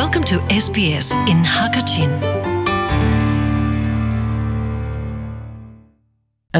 Welcome to SBS in Hakachin.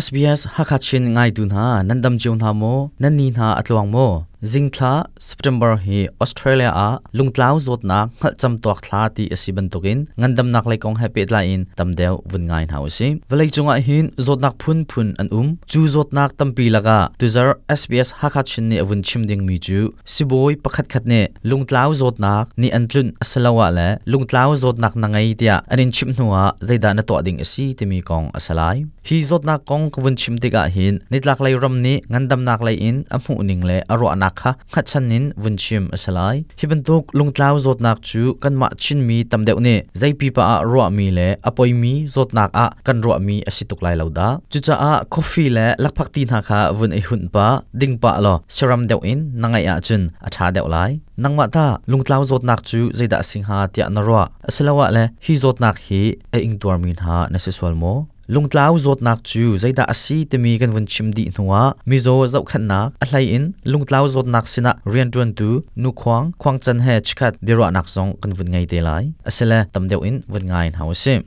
SBS Hakachin ngai dun ha nandam jiun ha mo nanin ha atlawang mo zingthla september hi australia a lungtlau zot na ngal cham tok thla ti asiban tokin ngandam nak lai kong happy la in tamdeu vun ngai na usi velai chunga hin zot nak phun phun an um chu zot nak tampi laga tuzar sbs hakhat chin ni avun chimding mi chu siboi pakhat khat ne lungtlau zot nak ni antlun asalawa la lungtlau zot nak na ngai tia anin chim nuwa zaida na to ding asi timi kong asalai hi zot nak kong kvun chimtiga hin nitlak lai ram ni ngandam nak lai in amu ning le aro anak คะขัดฉันนินวุ่นชิมอสลายฮิบันตุกลงเท้าจดนักจูกันมาชินมีตำเดวเน่ใจปีปะรัวมีเล่อปอยมีจดนักอะ กันรัวมีอสิตุกไลเลาดาจุจ้าอ่ะกาแฟเละลักพักตีนะคกะวุ่นไอหุ่นปะดิ่งปะลอเซรัมเดวอินนังไออาจุนอัชาเดวไลนังมาตาลงเท้าจดนักจูใจดักสิงหาเตียนรัวอสลาวะเล่ฮิจดนักฮีเอิงตัวมีนหาเนสิสวลโม lung tlau zot nak chu zaida asi temi kan vun chim di nuwa mizo zau khan nak a hlai in lung tlau zot nak sina rian tuan tu nu khwang khwang chan he chkhat biro nak zong kan vun ngai te lai asela tamdeu in vun ngai hausim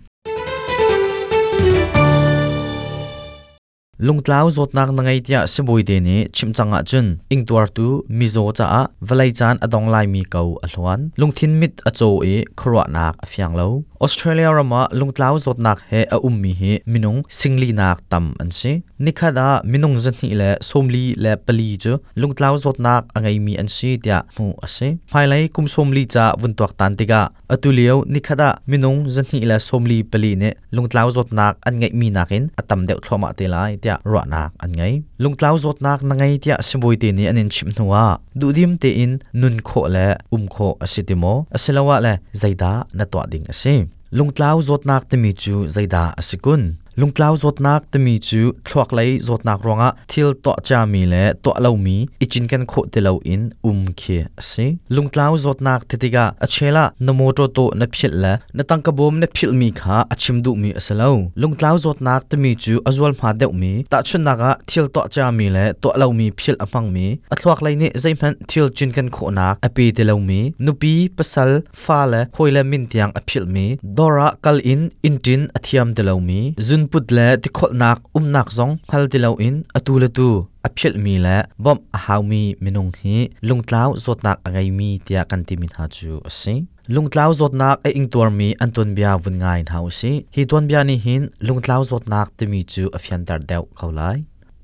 ลุงกล่าวจดนักนังไอเดียสบุยเดนีชิมจังอาจุนอิงตัวตูมิโซจ้าวลัยจานอดองไลมีเกาอหลวนลุงทินมิดอโจเอครัวนักฟียงเลาออสเตรเลียรามาลุงทลาวจดนักเฮออุมมีเฮมินงสิงลีนักตัมอันซีนิคดามินงจันที่แหละสมลีและปลีจูลุงทลาวจดนักอังไงมีอันซีเดียมูอันซีภายไลคุมสมลีจาวุ่นตัวตันติกาอตุเลียวนิคดามินงจันที่แหละสมลีปลีเนี่ยลุงทลาวจดนักอันไงมีนักองอตมเดวทรมาเตลายเดียรอนักอันไงลุงทลาวจดนักนังไงเดียสมบูรณ์เนี่อันนินชิมหัวดูดิมเตอินนุนโคและอุมโคอันซีติโมอันซีลาวะและใจดาัตัวดิ่งอันซี lungtlau zot nak te mi chu zaida asikun ลุงกล่าวจดนักตมีจูทวักไหลจดนักรองะทิลตอจามีเละตอเลามีอิจินกันโคเตเลาอินอุมเคสิลุงกล่าวจดนักีิติกาอเชลานโมโตโตนพิลละนตังกบมนพิลมีขาอชิมดุมีอสเลาลุงกล่าวจดนักตมีจูอจวลมาเดวมีตัชุนนักะทิลตอจามีเละตอเลามีพิลอฟังมีอทวักไหลเนใจมันทิลจินกันโคนักอปีเดเลามีนุปีปสัลฟาเละหอยเลมินเตียงอพิลมีดอระกัลอินอินจินอธิยมเดเลามีจุน input le ti khol nak um nak zong khal ti lo in atu le tu a phel mi le bom a hau mi minung hi lung tlau zot nak angai mi tia kan ti min ha chu ase lung tlau zot nak e ing tor mi anton bia vun ngai hau si hi ton bia ni hin lung tlau zot nak ti mi chu a fian tar deu khau lai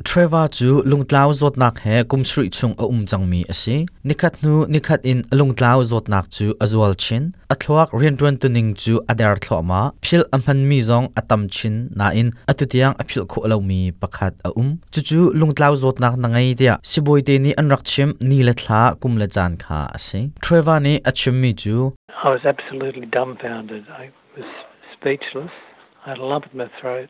Trevor chu lungtlau zot nak he kumsri chung a umjang mi ase nikhat nu nikhat in lungtlau zot nak chu azwal chin athlawak rianruan tuning chu adar thloma phil amhan mi zong atam chin na in atutiang aphil kho lo mi pakhat a um chu chu lungtlau zot nak na ngai dia siboi te ni anrak chim ni la thla kum la jan kha ase Trevor ni achim mi chu I was absolutely dumbfounded I was speechless I had a lump in my throat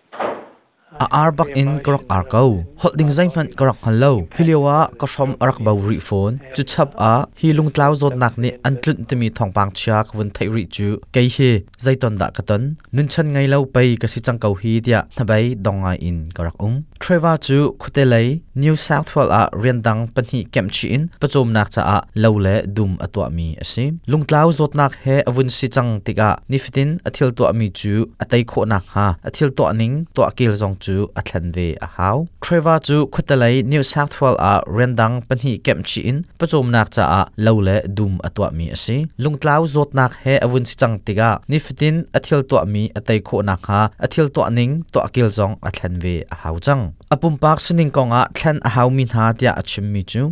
a arbak in krok arko holding zaimhan krok han lo hilewa ka shom arak bau ri phone chu chap a hi lung tlau zot nak ni antlut te mi thongpang chia kwun thai ri chu kei he zaiton da katan nun chan ngai lo pai ka si chang kau hi tia thabai donga in krok um treva chu khute lai new south wal a rendang panhi kem chi in pachom nak cha a lo le dum atwa mi asim lung tlau zot nak he avun si chang tika niftin athil to mi chu atai kho nak ha athil to ning to akil zong จูอัลนเวอาวทรวาจูคุตเลยนิวเซาท์วอลอาเรนดังเป็นีเกมชีินประจมนักจ้าเลวเลดูมอตัวมีสิลุงเล้าจดนักเฮอวุ่นสิจังติกานิฟตินอัทิลตัวมีอัตยโคนักฮะอัทิลตัวนิงตัวกิลจงอัลนเวอฮาวจังอปุมปักสินิงกงอาแลนอฮาวมินฮาติอาชิมมิจู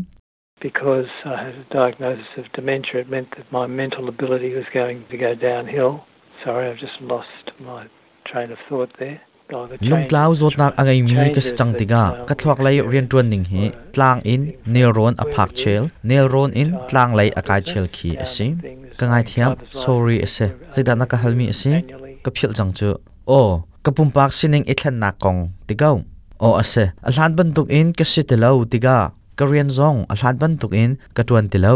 Because I had a diagnosis of dementia, it meant that my mental ability was going to go downhill. Sorry, I've just lost my train of thought there. lung tlau zot nak angai mi ka chang tiga ka thlak lai rian tuan ning hi tlang in nel ron a phak chel nel ron in tlang lai akai chel khi ase ka ngai thiam sorry ase zida na ka halmi ase ka phil chang chu o ka pum pak sining ithlan na kong tigau o ase a hlan ban tuk in ka sitelo tiga ka rian zong a hlan ban tuk in ka tuan tilo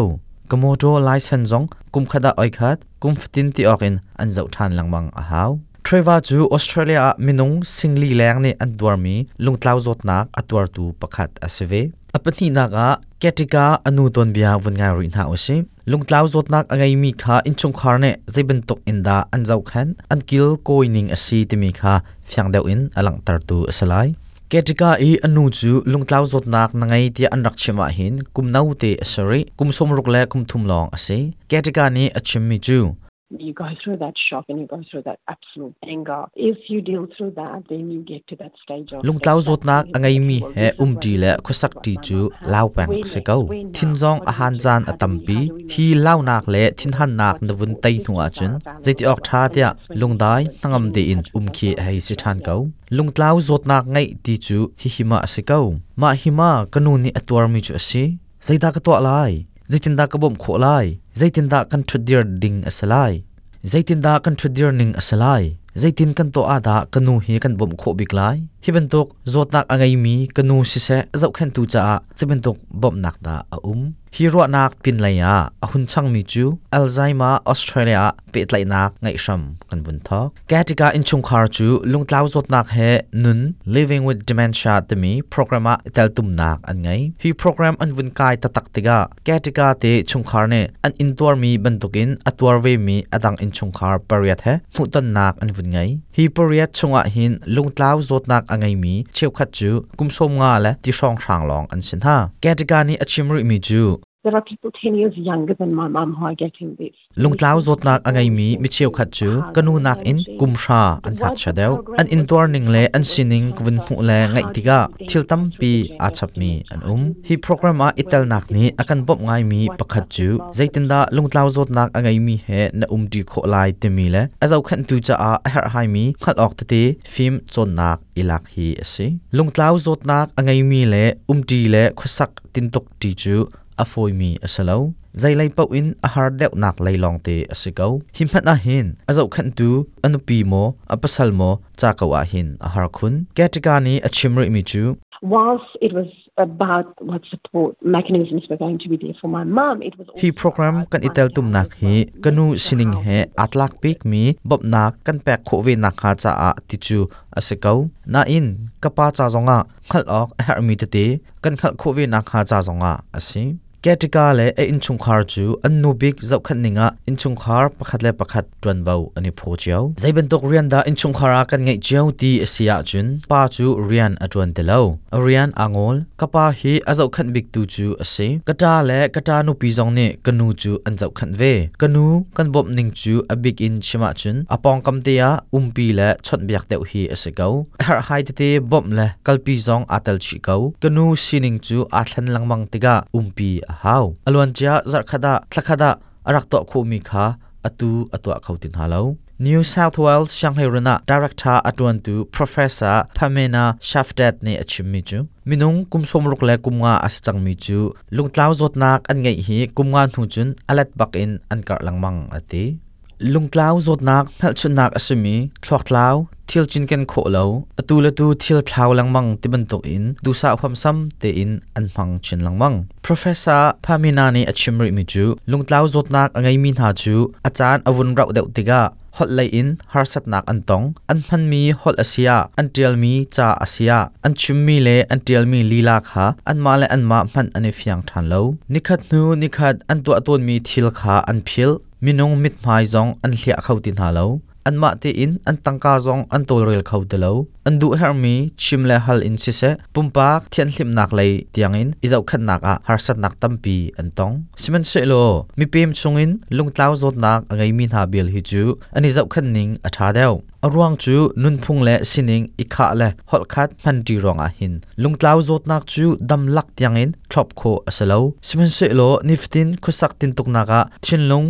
ka moto lai san zong kum khada oi khat kum fatin ti okin an zau than langmang a hau ทรวาจูออสเตรเลียมินุงสิงลีแรงในอันดวร์มีลุงทลาวจดนักอัตวรตูประคัดอาเซเวอปนีนากอาเกติกาอนุตันบียวันไงรินฮาอุสิลุงทลาวจดนักอไงมีค่าอินชงคานเน่จะเป็นตุกอินดาอันเจ้าขันอันกิลโกอินิงอซีติมีค่าฟียงเดวินอลังตาร์ตูสลายเกติกาอีอนุจูลุงทลาวจดนักนังไงที่อันรักชิมหินกุมนาวเตอสเรกุมสมรุกเล่กุมทุมลองอสิเกติกานี้อัชมิจู you go through that shock and you go through that absolute anger. If you deal through that, then you get to that stage of... Lung tlau zot nak angai mi he um ti le khu sak ti chu lao pang se kau. Thin zong a han zan a tampi hi lao nak le thin han nak na vun tai nuwa chen. Zaiti ok tha tia lung dai tangam de in um khi hei si than kau. Lung tlau zot nak ngai ti chu hi hima se kau. Ma hima kanuni atwar mi chu asi. Zaita ka to lai. Zaitin da ka bom kho lai zaitinda kan thudir ding asalai zaitinda kan thudir ning asalai zaitin kan to ada kanu hi kan bom kho bik lai hi ben tok zotak angai mi kanu si se zau khen tu cha se ben tok bom nak da a um hi ro nak pin lai ya a hun chang mi chu alzheimer australia pe tlai nak ngai sham kan bun thok katika in chung khar chu lung tlau zot nak he nun living with dementia te mi programa tel tum nak an ngai hi program an bun kai ta tak tiga katika te chung khar ne an in tor mi ben tokin atwar ve mi adang in chung khar pariat he mu ton nak an bun hun ngai hi poria chunga hin lungtlau zotnak angai mi cheu khat chu kumsom nga la ti song thrang long an sin ha kategani achimru mi chu there are people 10 years younger than my mom who are getting this lung tlau zot nak angai mi mi cheu khat chu kanu nak in kumsha an hat cha deu an in ning le an sining kun mu le ngai tiga thil tam pi a chap mi an um hi program a itel nak ni akan bop ngai mi pakhat chu zaitin da lung tlau zot nak angai mi he na um di kho lai te mi le azau khan tu cha a her hai mi khat ok te film chon nak ilak hi ase lung tlau zot nak angai mi le um ti le khosak tin tok ti chu afoi mi asalo zailai pau in a har deu nak leilong te asiko himhat a hin azo khan tu anupi mo apasal mo chakawa hin a har khun katika ni achimri mi chu whilst it was about what support mechanisms were going to be there for my mom it was he program kan itel tum nak hi kanu sining he atlak pik mi bob nak kan pek kho ve nak ha cha a ti chu asikau na in kapa cha zonga khal ok har mi te kan khal kho ve nak ha cha zonga asi Ketika le e inchung khar chu annu big zau khat ninga inchung khar pakhat le pakhat tran vau ani pho chiao zaiben tok rian da inchung khara kan ngai chiao ti asia e chun pa chu rian atwan te lo rian angol kapa hi azau khat big tu chu ase kata le kata nu pi jong ne kanu chu an zau khat ve kanu kan bop ning chu a big in chima chun apong kam te ya umpi le chot biak teu hi ase go har hai te te bom le kalpi jong atal chi go kanu sining chu athlan langmang tiga umpi ฮาวอลวนเจียจักขดาทักขดาอรักตอคูมีคาอตูอตัวเขาตินฮาโล New South Wales Shanghai Rana Director Atwan Tu Professor Pamela Shaftet ne achimmi chu minung kumsom ruk le kumnga aschang mi chu lungtlaw zot nak an ngai hi kumnga thu chun alat bak in an kar langmang ati ลุงกล่าวจดนักเพลชุนักอสมีทลอกลาวทิลจินกันโคเลาอตูลตูทิลท้าวลังมังติบันุกอินดูสาวความซ้ำเตอินอันฟังชินลังมัง professor พามินานีอชิมริมิจูลุงกล่าวจดนักไงมินหาจูอาจารย์อวุนเราเดวติกาฮอตไลอินฮาร์สัตนักอันตองอันพันมีฮอตอาเซียอันเดียลมีจาอาเซียอันชุมมีเลอันเดียลมีลีลาคาอันมาเลอันมาพันอันเฟียงทันเลวนิคัดนูนิคัดอันตัวตัวมีทิลคาอันพิล minung mit mai zong an hlia khau tin ha lo an ma te in an tangka zong an tol rel khau te lo an du her mi chim le hal in si se pumpa thian hlim nak lei tiang in izau khan nak a ah, har sat nak pi an tong simen se lo mi pem chung in lung tlau zot nak angai min ha bel hi chu an izau khan ning a tha deu arwang chu nun phung le sining ikha le hol khat phan ti rong a hin lung tlau zot nak chu dam lak tiang in thlop kho asalo simen se lo niftin khusak tin tuk naka ah, chin lung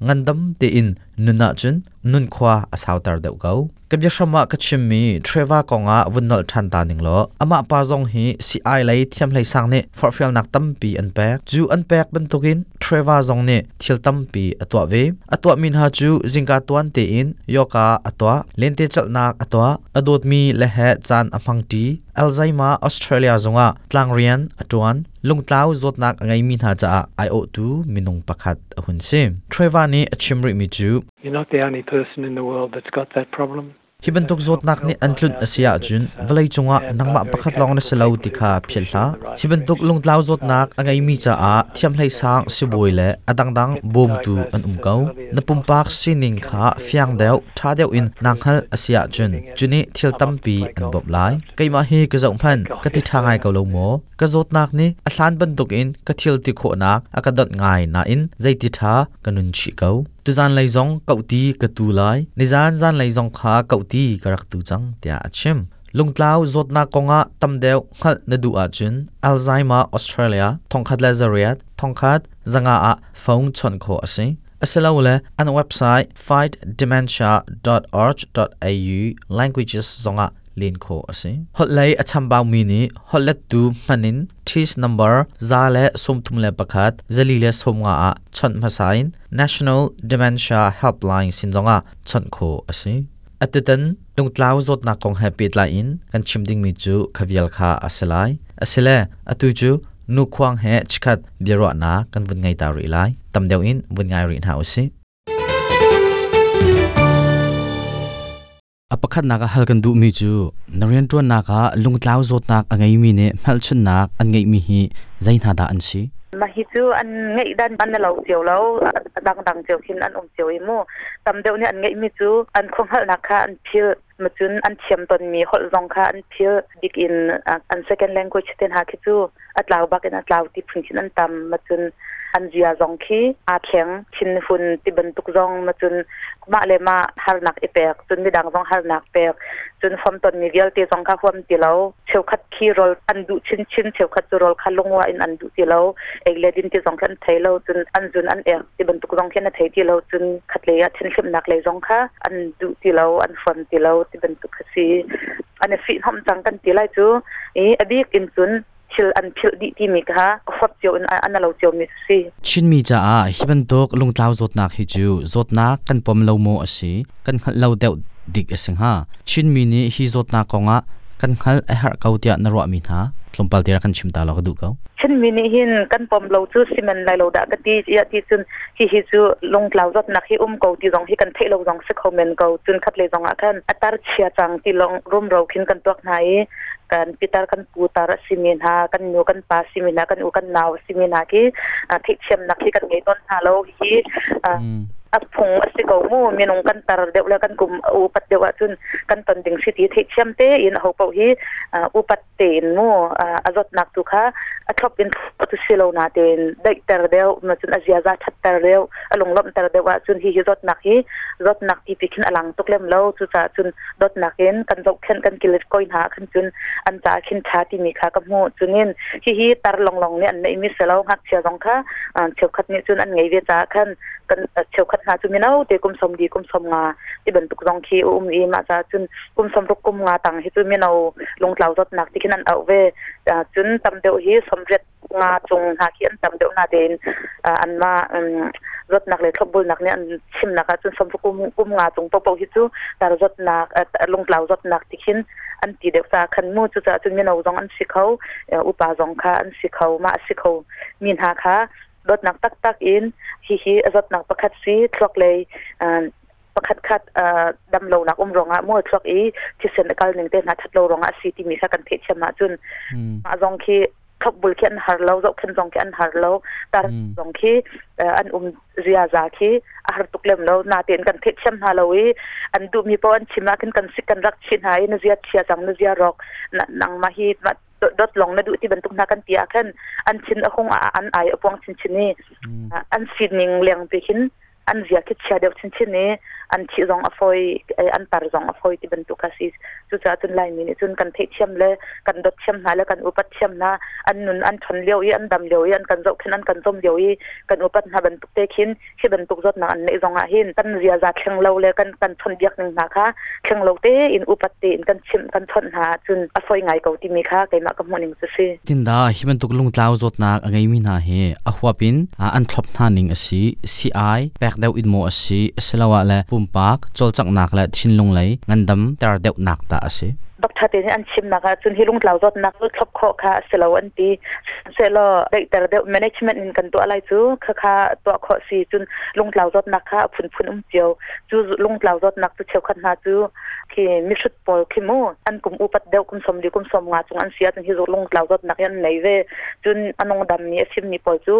ngan dam te in nuna chun nun khwa asaw tar deu go kabya shama kachim mi treva konga wunnol than ta ning lo ama pa zong hi si ai lai thiam lai sang ne for fel nak tam pi an pek ju an pek ban tokin threwa zong ne thil tam pi atwa ve atwa min ha chu jingka tuan te in yoka atwa lente chalnak atwa adot mi lehe chan amhang ti alzheimer australia zonga tlangrian atuan lungtlau zotnak angai min ha cha i o tu minung pakhat ahun sim threwa ne achimri mi chu you're not the only person in the world that's got that problem h ฮิบ n นตุกจด n a กนี่อันทุนอาเซียจุนวลัยจงะนังมาประคัดลองนสลาวติคาเพียลละฮิบัน u ุกลงลาว o ด n a k อังไงมีจ้าอาที่ทำให้สร้างสิบวยเละอดังดังบมตูอันอุ้มเกานับปุ่มปากสินิงขาฟียงเดียวท่าเดียวอินนังฮัลอาเซียจุนจุนี้ทิลตัมปีอันบบไลไกมาเฮกระจงพันกะทิทางไงเกาลงโมกระจดนักนี่อัลลันบันตุกอินกะทิลติโคนักอากาดดง่ายนาอินใจติทากันุนชิเกา tu zan lai zong kau ti ka tu lai ni zan zan lai zong kha kau ti ka rak tu chang tia achim lung tlau zot na konga tam deu khal na du a chun alzheimer australia thongkhat lazariat thongkhat zanga a phone chon kho ase asalaw le an website fightdementia.org.au languages zonga ลินโคอสิฮอตไลอชัมบาวมินีฮอตเลตูมันินทีสนัมเบอร์ซาเลสมทุมเลปะคัดเจลีเลสมงาชนมาไซน์ National Dementia Helpline สินจงาชนโคอสิอัตตันดงตลาวจดนักของแฮปปี้ไลน์กันชิมดิ้งมิจูคาวิลคาอาศัยไลอาเซเลอตุจูนุควางแฮชคัดเบียรอนากันวุ่นไงตารีไลตำเดียวอินวุ่นไงรีนหาอสิ apakhat naga halkan du mi chu narendra naga lungtlau zot nak angai mi ne hmalchun nak angai mi hi zaina da an si ma hi chu an ngai dan ban lo chiao lo dang dang chiao khin an um chiao i mo tam deu ne an ngai mi chu an khong hal nakha an phil ma chun an thiam ton mi hol zong kha an phil dik in an second language ten ha khi chu atlau bak in atlau ti phungchin an tam ma chun อันเจียจงคีอาเคียงชินฟุนติบันตุกจงมาจนมาเลมาฮาร์นักอีเปกจนไม่ดังจงฮาร์นักเปกจนฟอมตอนมีเดวลตีจงข้าะฟอมตีเรวเชีวคัดคีรอลอันดุชินชินเชีวคัดจูรอลคัลงว่าอนันดุตีเรวเอกเลดินตีจงขันไทยเรวจนอันจนอันเอกติบันตุกจงขค่นไทยตีเรวจนคัดเลียชินขึ้นนักเลยจงข้าอันดุตีเรวอันฟอมตีเรวติบันตุกคสีอันฟิทหอมจังกันตีไรจูอีอดีกินจุน chil an phil di ti mi ka khot cheu an an lo cheu mi si chin mi cha a hiban tok lung tlau zot nak hi chu zot na kan pom lo mo asi kan khal lo deu dik asing ha chin mi ni hi zot na konga kan khal a har kau tia na ro mi tha tlompal tira kan chimta lo ka du kau chin mi ni hin kan pom lo chu simen lai lo da ka ti ya ti chun hi hi chu lung tlau zot nak hi um kau ti jong hi kan thei lo jong se khomen kau chun khat le jong a kan atar chia chang ti long rum ro khin kan tok nai กันพิตาคันปูตาสิมินากันโยกันปาสิมินากันอูกันนาวสิมินาที่ที่เชื่อมนักที่กันไงต้นฮาโลฮีอ่าอักพงสิกมูมีนงกันตารเดียวแล้วกันกลุ่มอุปัตเดีวจุนกันตันดิงสิทธิเทียมเตอินเอาเปฮีอุปัตเตนมูอาจดนักตุค่ะอัทบินปตุสิโลนาเตนได้ตารเดียวมาจุนอาเจียาชัดตารเดียวอลงลมตารเดียวจุนฮีจดนักฮีจดนักที่พิคินอลังตุกเล่มเล่าจุจ่าจุนจดนักเห็นกันจบเข็นกันกิเลสก้อยหาขึ้นจุนอันจ่าขึ้นชาที่มีค่ะกับมูจุนินฮีฮีตารลองลองเนี่ยในมิสเซลล์ฮักเชียร์ลองค่ะเชียวขัดเนี่ยจุนอันไงเวจ้าขั้นกันเชียวขัดดงาจุมีน่าเตะกุมสมดีกุมสมงาที่บันทุกรองขีอุ้มอีมาจาจุนกุมสมรุกกุมงาตัางให้จุมีน่าลงเหล่าตัหนักที่ขค่นั้นเอาเวจุนตำเดียวฮีสมเร็จงาจงหาเขียนตำเดียวนาเดินอันมารถหนักเลยทบบุญหนักเนี่ยชิมนะคะจนสมรุกมกุมงาจงโตโให้จูแต่รถหนักลงเหล่ารถหนักที่ขค่นอันตีเด็กสาขันมู่จุจจุนมีน่าลงอันสิเขาอุปาจงขาอันสิเขามาสิเขามีนหาคาดถนักตักตักอินฮิฮิรถนักประคัดซีทรอกเลยประคัดคัดดำโลนักอมรองอ่ะมั่วทรอกอีที่เซ็นกาลหนึ่งเต้นนัดทัดโลรองอ่ะซีที่มีสักกันเพชรชนจุนมาจงคีขับบุลเขียนหาเลาจบขนจงเขียนหาเลาต่จงคีอันอุ้มเรียจาคีอาหารตุกเล่มเรานาเตียนกันเพชรชนาเราีอันดูมีปอนชิมากันกันสิกันรักชินหายนเรียเชียจังนเรียรอกนังมาฮีมาดดดลงนดูที่บรรทุกนักันเตียขึ้นอันชินอคงอันไออพวงชินชินนี่อันสีนิ่งเลียงไปขึ้นอันเดียคิดเชียเดียวชิ้นชินนี้อันชี้นรองอฟอยอันปาร์รองอฟอยที่บรรทุกสิสจุดจ้าจุนไลมีนจนกันเทียเชียมเลยกันดดเชียมน้าเลยกันอุปัตเชียมน้าอันนุนอันทนเลียวอีอันดำเลียวอีอันกันโจกนอันกันสมเลียวอีกันอุปัตนาบรรทุกเตขึ้นขึ้นบรรทุกจดหนาอันในรองอาหินกันเดียจากเชียงเลาเลยกันกันทนเบียกหนึ่งหน้าค่ะเชียงเลาเตอินอุปัตเตอินกันเชิมกันทนหาจุนอฟอยไงเกาที่มีค่ะแกี่ยมกับมันึองสิสิจินดาที่เป็นตุกลุงเล้าจดนาไงมีนาเฮอหัวปินอันทบทานิงสิซีไอ deuh in mo asi selawa le pumpak chol chak nak la thin lung lai ngandam tar deuh nak ta ase บักทัดเนงอันชิมนะคะจนฮิลุงเหล่าจดนักเลือกครบคค่ะเสลาวันตีเสลอได้แต่เดี๋ยวแมนจเมนต์กันตัวอะไรจูค่ะค่ะตัวขอสีจนลุงเหล่าจดนักค่ะผุนผุนอุ้มเจียวจูลุงเหล่าจดนักจะเชียวขันหาจู้คีมิชุดปอลคีโมอันกุมอุปัดเดียวกุมสมดีกุมสมงาจงอันเสียจนฮิลุงเหล่าจดนักยันไหนเวจนอันงดำนี้ชิมนี้ปอลจู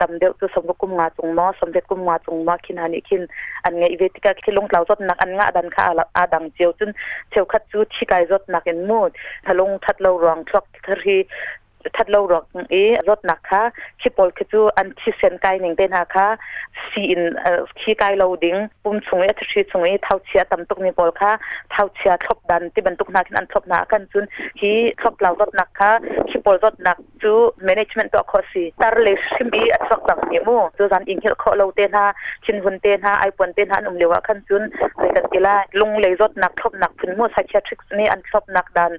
ดำเดียวจูสมกุมงาจงมอสมเด็จกุมงาจงมอคินหานิคินอันไงอีเวติกาคีลุงเหล่าจดนักอันงาดันค่ะอาดังเจียวจนเชียวขัดจูที่กาจนักเอ็นมูดถ้าลงทัดเรารองทลอกทรีทัดโลรอกเอรถนักค่ะขี่บอลคือจูอันที่เซนไกหนึ่งเ็นาค่ะสีอินขี้ไกเราดิ้งปุ่มสงเอทชีสงเอเท้าเชียตัมตุกนี่บอลค่ะเท้าเชียทบดันที่บรรทุกนักอันทบนักกันจุนขี้ทบเรารถนักค่ะขี่บอลรถนักจูแมネจเมนต์ตัวคอสีตาร์เลชิมบีอัดสักตัเนี่มูจูสันอิงเุขคอเราเตนาชินหุนเตนาไอปวนเตนาหนุ่มเลวะกันจุนไรกันกีฬาลงเลยรถนักทบนักพื้นมั่วสัเชียทริกนี่อันทบนักดัน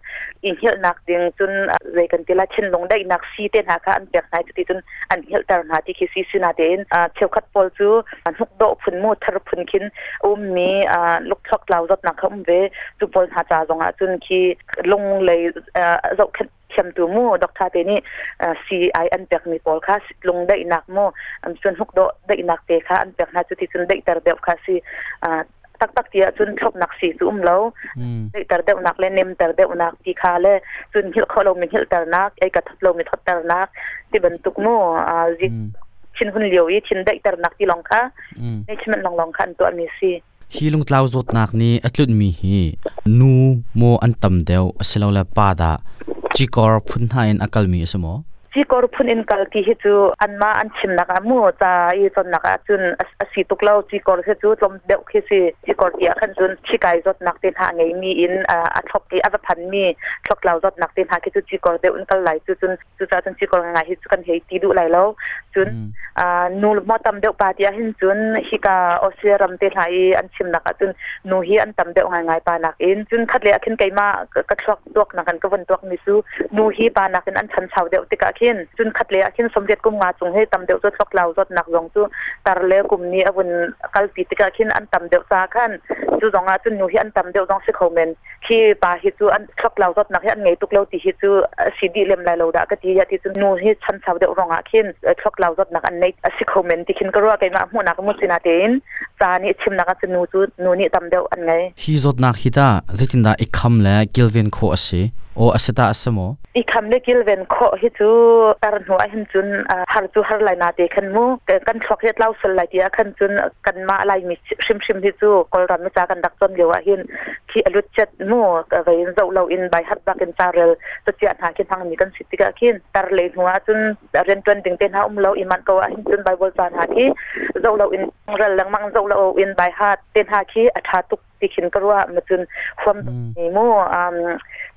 อิงเฮลนักดิ้งจุนไรกันกีฬาชินลงงได้นักซีเตนหาค่ะอันเปีกนายจุดจนอันเฮลการ์หาที่คิดซีซีนาเดนเชลคัดปอลจูฮุกโดพุนมูทารพุนคินอุ้มมีลูกทอกล่ารจดนักขมเวจุบอลหาจ่าจงอาจุนคีลงเลยจบเึ้นเข้มตัวมู่ดอกทาเตนี่ซีไออันเปียกมีปอลค่ะลงได้นักมู่อันจนหุกโดได้นักเตค่ะอันเปียกนายจุดจนได้ตัดเดบค่ะซีตักตักเตียจุนชอบนักสีจุ่มแล้วนี่แต่เดวนักเล่นเนมแต่เดวนักตีคาเล่จุนีิยเขาลงหี้ยแต่นักไอ้กระทัดลงหี้ทดแต่นักที่บรรทุกโม่อ่าจิชินคนเลียวยี่ชินได้แต่นักที่ลองค่ะในชิมันลองลองคันตัวมีซีฮีลุงเลาวจดนักนี้อัตลุนมีฮีนูโมอันตำเดียวสลาวเลป่าดาจิกอร์พุนหายนัักลมีสมอจีกอร์พุนอินกัลกิฮิจูอันมาอันชิมนักมูจาอีจนนักจุนอสีตุกเล่าจีกอร์ฮิจูจมเด็กฮิซีจีกอร์เดียขันจุนชิกายจดนักเต้นหาไงมีอินอ่าอทอกกีอัดพันมีทอกเล่าจดนักเต้นหาคิจูจีกอร์เดอุนกัลไลจูจุนจุจ้าจุนจีกอร์ไงฮิจูกันเฮติดูไลแล้วจุนอ่านูมอตัมเด็กปาเดียหินจุนฮิกาออสเซรัมเต้นหาออันชิมนักจุนนูฮีอันตัมเด็กไงไงปานักอินจุนคัดเลียขึ้นไกมากระชอกตัวนักกันกวนตัวมิซูนูฮีปานักอินอันชันชาวเด็กติกาขึ้นจุนคัดเลือกขึ้นสมเด็จกุมงาจงให้ตำเดียวจดฟักเหล่าจดหนักลงจูตาดเลือกกลุ่มนี้อวุนกัลปิติกาขึ้นอันตำเดียวซาขั้นจูองอาจุนอยู่ที่อันตำเดียวองสิเขาเมนที่ปาฮิจูอันฟักเหล่าจดหนักให้อันไงตุกเล่าตีฮิจูสีดีเล่มลายเราดากะที่ยาที่จุนนูใี่ชั้นสาวเดียวรองอาขึ้นฟักเหล่าจดหนักอันในสิเขาเมนที่ขึ้นก็ร้วกันมาหัวนักมุสินาเตนจาเนี่ชิมนักจุนนูจูนู่นี่ตำเดียวอันไงฮีจดหนักฮิตาจิตินดาอีกคำแล้วกิลเวนโคอสีโออสศตาสมออีคำเล็กเกเว้นข้อที่จู่การหัวหินจุนฮาร์จูฮาร์ไลน่าเด็กันมู้กันช็อกเฮ็ดเล่าสเลเดียขันจุนกันมาอะไรมิชิมชิมที่จู่กอลรันมิจากันดักจนเดียวหินขี่อรุจจัดมู้เวียนเจ้าเราอินใบฮัตบักอินซาร์เรลตุดยอดหาคิดทางมีกันสิทธิ์กักขินตัดเลยหัวจุนเรียนจนดึงเต็นหาอุ้มเราอิมันก็ว่าหินจุนใบบริจาหาที่เจ้าเราอินเรื่องมังเจ้าเราอินใบฮัตเต็นหาขีอัฐาตุกติขินกรัวมาจนความนิโมอ่า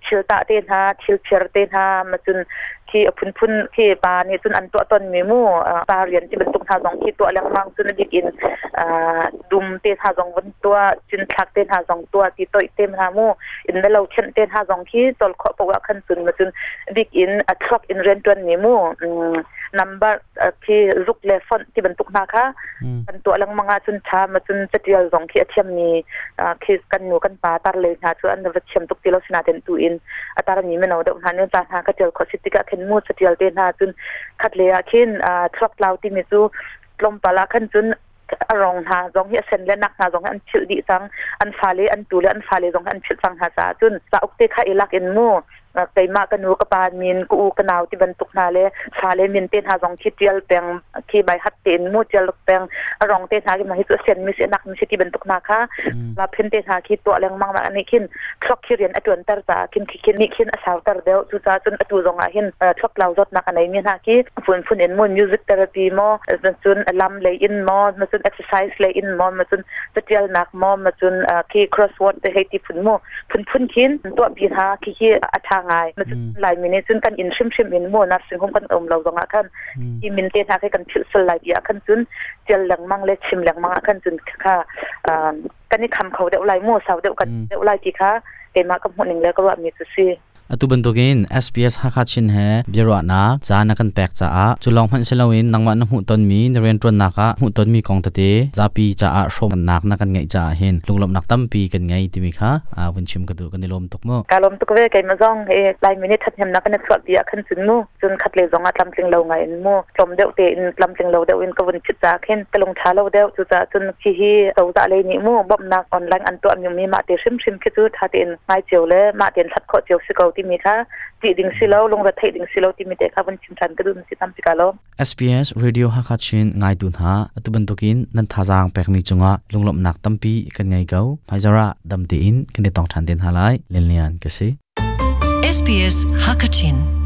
ชิลตาเตนฮะชิลเชียร์เตนฮะมาจนที่พุ่นพุ่นที่ปานี่จนอันตัวตนมีมูตาเรียนที่มันตรงทางสองที่ตัวแรงมังจนดิกินอ่าดุมเตทาสองวันตัวจนทักเตทาสองตัวที่ตัวเต็มหามูอินเด้เราเช่นเตทาสองที่ตลขอปวาขันสุนมาจนดิกินอัช็ักอินเรียนตัวมีมู number khi ruk le phone ti ban tuk na kha kan to lang manga chun tha ma chun chatial zong khi athiam ni khi kan nu kan pa tar le na chu an va thiam tuk tilo sina ten tu in atar ni me no da han ne ta na ka tel kho sitika khen mu chatial te na chun khat le a khin truck lau ti mi chu lom pala khan chun อรองหาจงเฮเซนและนักหาจงอันชิลดีสังอันฟาเลอันตูและอันฟาเลจงอันชิลสังหาซาจุนสาอุกเตคาอิลักเอ็นมูนักใมากกันูกระปานมีนกูกระนาวที่บรรทุกนาเลยสาเลมีนเต้นหาสองคิดเจลแปงขีใบหัดเต็นมูเจลแปงรองเต้นหากิมาฮิตัวเซนมีเสียนักมีเสียที่บรรทุกนาค่ะมาเพนเต้นหาคิดตัวแรงมากมาอันนี้ขึ้นชกขีคเรียนอัตวนตร์จ้าขึ้นขึ้นนี่ขึ้นสาวตร์เดียวจุจ้าจนอัดตูรงอาึ้นช็อกเราจดนักอันนี้มีนาคิฝุ่นฝุ่นเอ็นมูนมิวสิกเตอร์ปีมอจนจนลำเลยอินมอจนเอ็กซ์เซอร์ไซส์เลยอินมอจนเตียนักมอจนคีครอสวอร์ดเฮติฝุ่นมอฝุ่นฝุ่นขึ้นตัวพี่าคิคิอัฐาางไงมันจะหลายมินิซึ่งกันอินชิมชิมอินมัวนัดสิ่งของกันอมเราตรงอ่ะกันอีมินเตะให้กันผิวสลายเดียขันจุนเจลังมังเล็ชิมหลังมังขันจุนค่ะอากันนี่คำเขาเดี๋ยวไล่มัวสาวเดี๋ยวกันเดี๋ยวไล่ทีค่ะเป็นมากกับหนึ่งแล้วก็ว่ามีสุซี atu bantogin SPS hakachin he biro na cha na kan pek cha a chulong man selawin nangwa na hu ton mi naren tron na ka hu ton mi kong tate zapi cha a shom nak na kan ngai cha hin lunglom nak tam pi kan ngai timi kha a win chim ka du kan lom tok mo ka lom tok ve kai ma zong he lai minute that hem na kan chwa pi a khan sin mu chun khat le zong a tlam tling lo ngai in mu chom deu te in tlam tling lo deu in ka win chit cha khen ka long tha lo deu chu cha chun chi hi tau za le ni mu bom nak online an to am yum mi ma te shim shim ke chu tha tin ngai cheu le ma ten that kho cheu si ko ti ti mi kha ti ding silo long ra thai ding silo ti mi te kha ban chim than ka dun si tam pika lo SPS radio ha kha chin ngai dun ha atuban tokin nan tha jang pek mi chunga lunglom nak tampi kan ngai gau phajara dam ti in kan tong than den halai len lian ka si SPS Hakachin